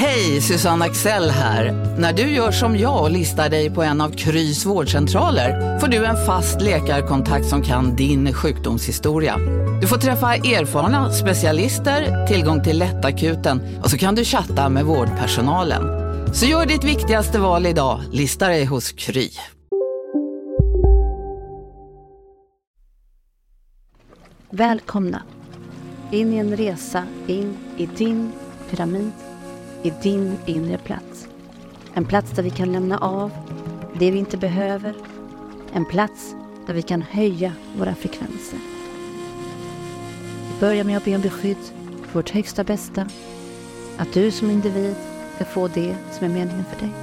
Hej, Susanne Axel här. När du gör som jag och listar dig på en av Krys vårdcentraler får du en fast läkarkontakt som kan din sjukdomshistoria. Du får träffa erfarna specialister, tillgång till lättakuten och så kan du chatta med vårdpersonalen. Så gör ditt viktigaste val idag, lista dig hos Kry. Välkomna in i en resa in i din pyramid, i din inre plats. En plats där vi kan lämna av det vi inte behöver. En plats där vi kan höja våra frekvenser. Vi börjar med att be om beskydd för vårt högsta bästa. Att du som individ ska få det som är meningen för dig.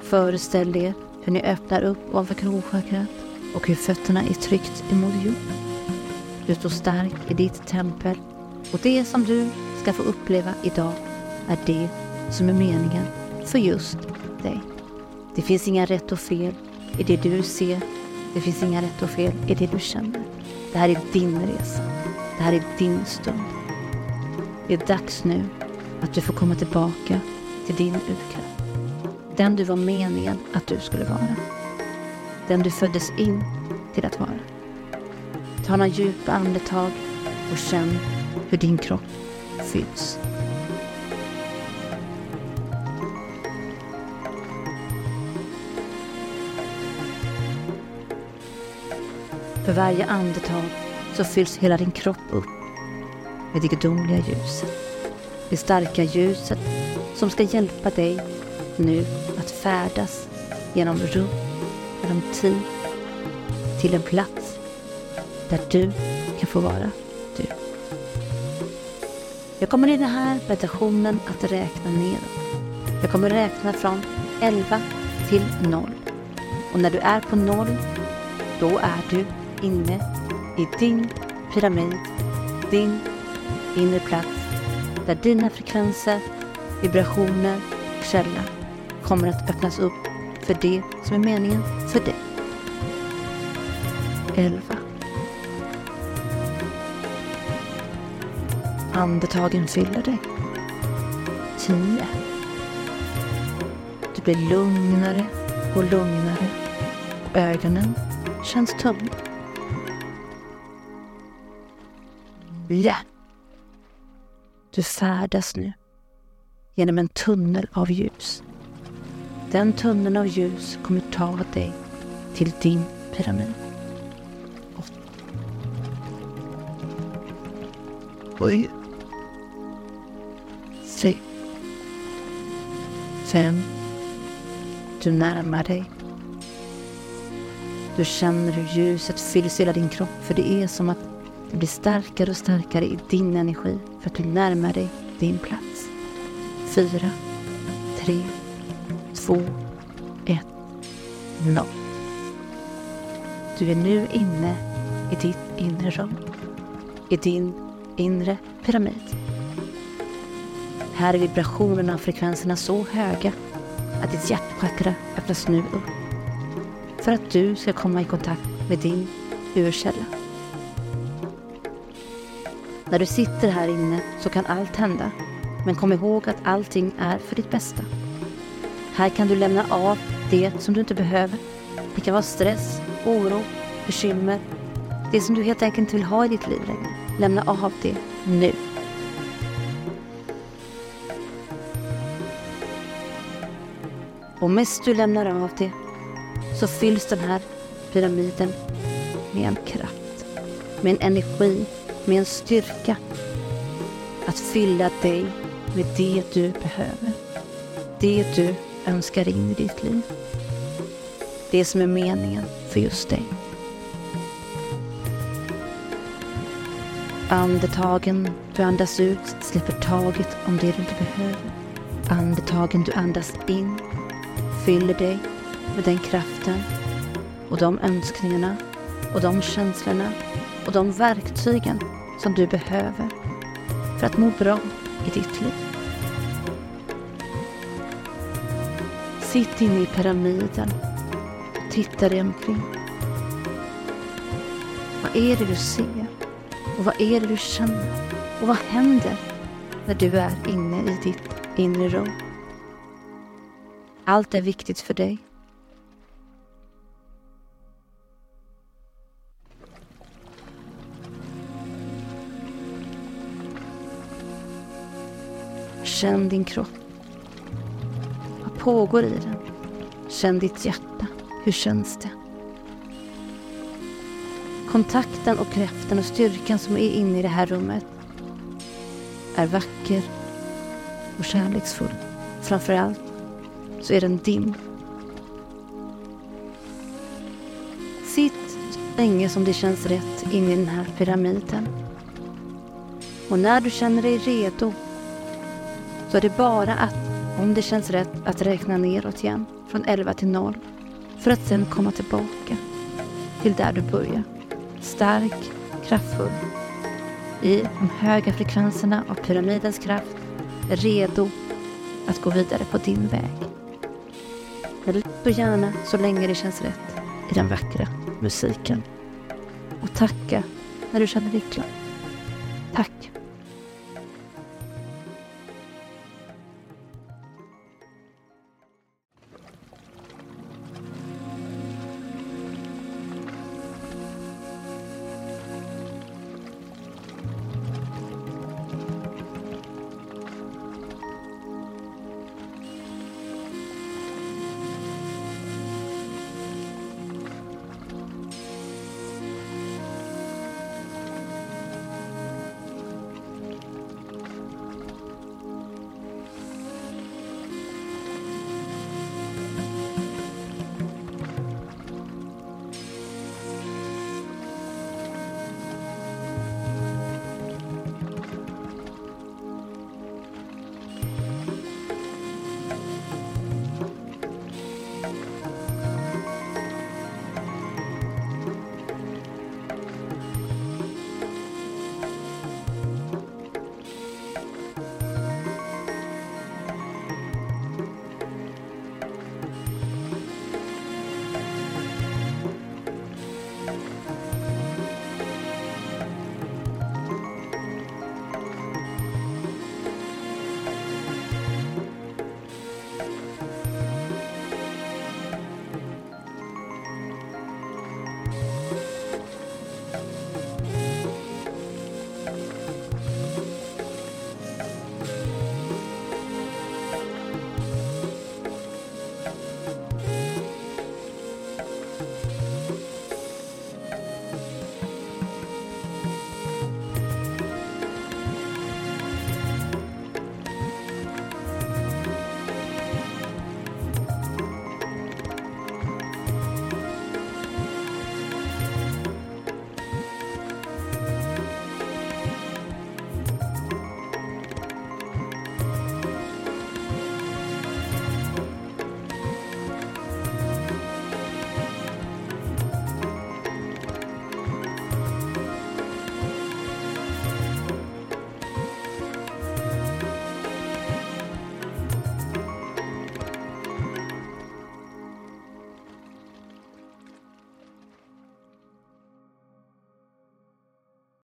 Föreställ er hur ni öppnar upp ovanför kronchakrat och hur fötterna är tryckt emot jorden. Du står stark i ditt tempel och det som du ska få uppleva idag är det som är meningen för just dig. Det finns inga rätt och fel i det du ser. Det finns inga rätt och fel i det du känner. Det här är din resa. Det här är din stund. Det är dags nu att du får komma tillbaka till din urkraft. Den du var meningen att du skulle vara. Den du föddes in till att vara. Ta några djupa andetag och känn hur din kropp fylls. För varje andetag så fylls hela din kropp upp med det gudomliga ljuset. Det starka ljuset som ska hjälpa dig nu att färdas genom rum, genom tid, till en plats där du kan få vara. Jag kommer i den här meditationen att räkna neråt. Jag kommer räkna från 11 till 0. Och när du är på 0, då är du inne i din pyramid, din inre plats, där dina frekvenser, vibrationer och källa kommer att öppnas upp för det som är meningen för dig. 11. Andetagen fyller dig. Tio. Du blir lugnare och lugnare ögonen känns tömda. Ja. Du färdas nu genom en tunnel av ljus. Den tunneln av ljus kommer ta dig till din pyramid. Åtta. Oj sig. Fem. Du närmar dig. Du känner hur ljuset fylls hela din kropp för det är som att det blir starkare och starkare i din energi för att du närmar dig din plats. Fyra, tre, två, ett, noll. Du är nu inne i ditt inre rum. I din inre pyramid. Här är vibrationerna och frekvenserna så höga att ditt hjärtchakra öppnas nu upp. För att du ska komma i kontakt med din urkälla. När du sitter här inne så kan allt hända. Men kom ihåg att allting är för ditt bästa. Här kan du lämna av det som du inte behöver. Det kan vara stress, oro, bekymmer. Det som du helt enkelt inte vill ha i ditt liv längre. Lämna av det nu. Och mest du lämnar av det så fylls den här pyramiden med en kraft, med en energi, med en styrka att fylla dig med det du behöver. Det du önskar in i ditt liv. Det som är meningen för just dig. Andetagen du andas ut släpper taget om det du inte behöver. Andetagen du andas in fyller dig med den kraften och de önskningarna och de känslorna och de verktygen som du behöver för att må bra i ditt liv. Sitt inne i pyramiden. Titta dig omkring. Vad är det du ser? Och vad är det du känner? Och vad händer när du är inne i ditt inre rum? Allt är viktigt för dig. Känn din kropp. Vad pågår i den? Känn ditt hjärta. Hur känns det? Kontakten och kraften och styrkan som är inne i det här rummet är vacker och kärleksfull. Framförallt så är den din. Sitt så länge som det känns rätt inne i den här pyramiden. Och när du känner dig redo så är det bara att, om det känns rätt, att räkna neråt igen från 11 till 0 för att sen komma tillbaka till där du börjar. Stark, kraftfull. I de höga frekvenserna av pyramidens kraft redo att gå vidare på din väg. Och gärna så länge det känns rätt i den vackra musiken. Och tacka när du känner dig klar. Tack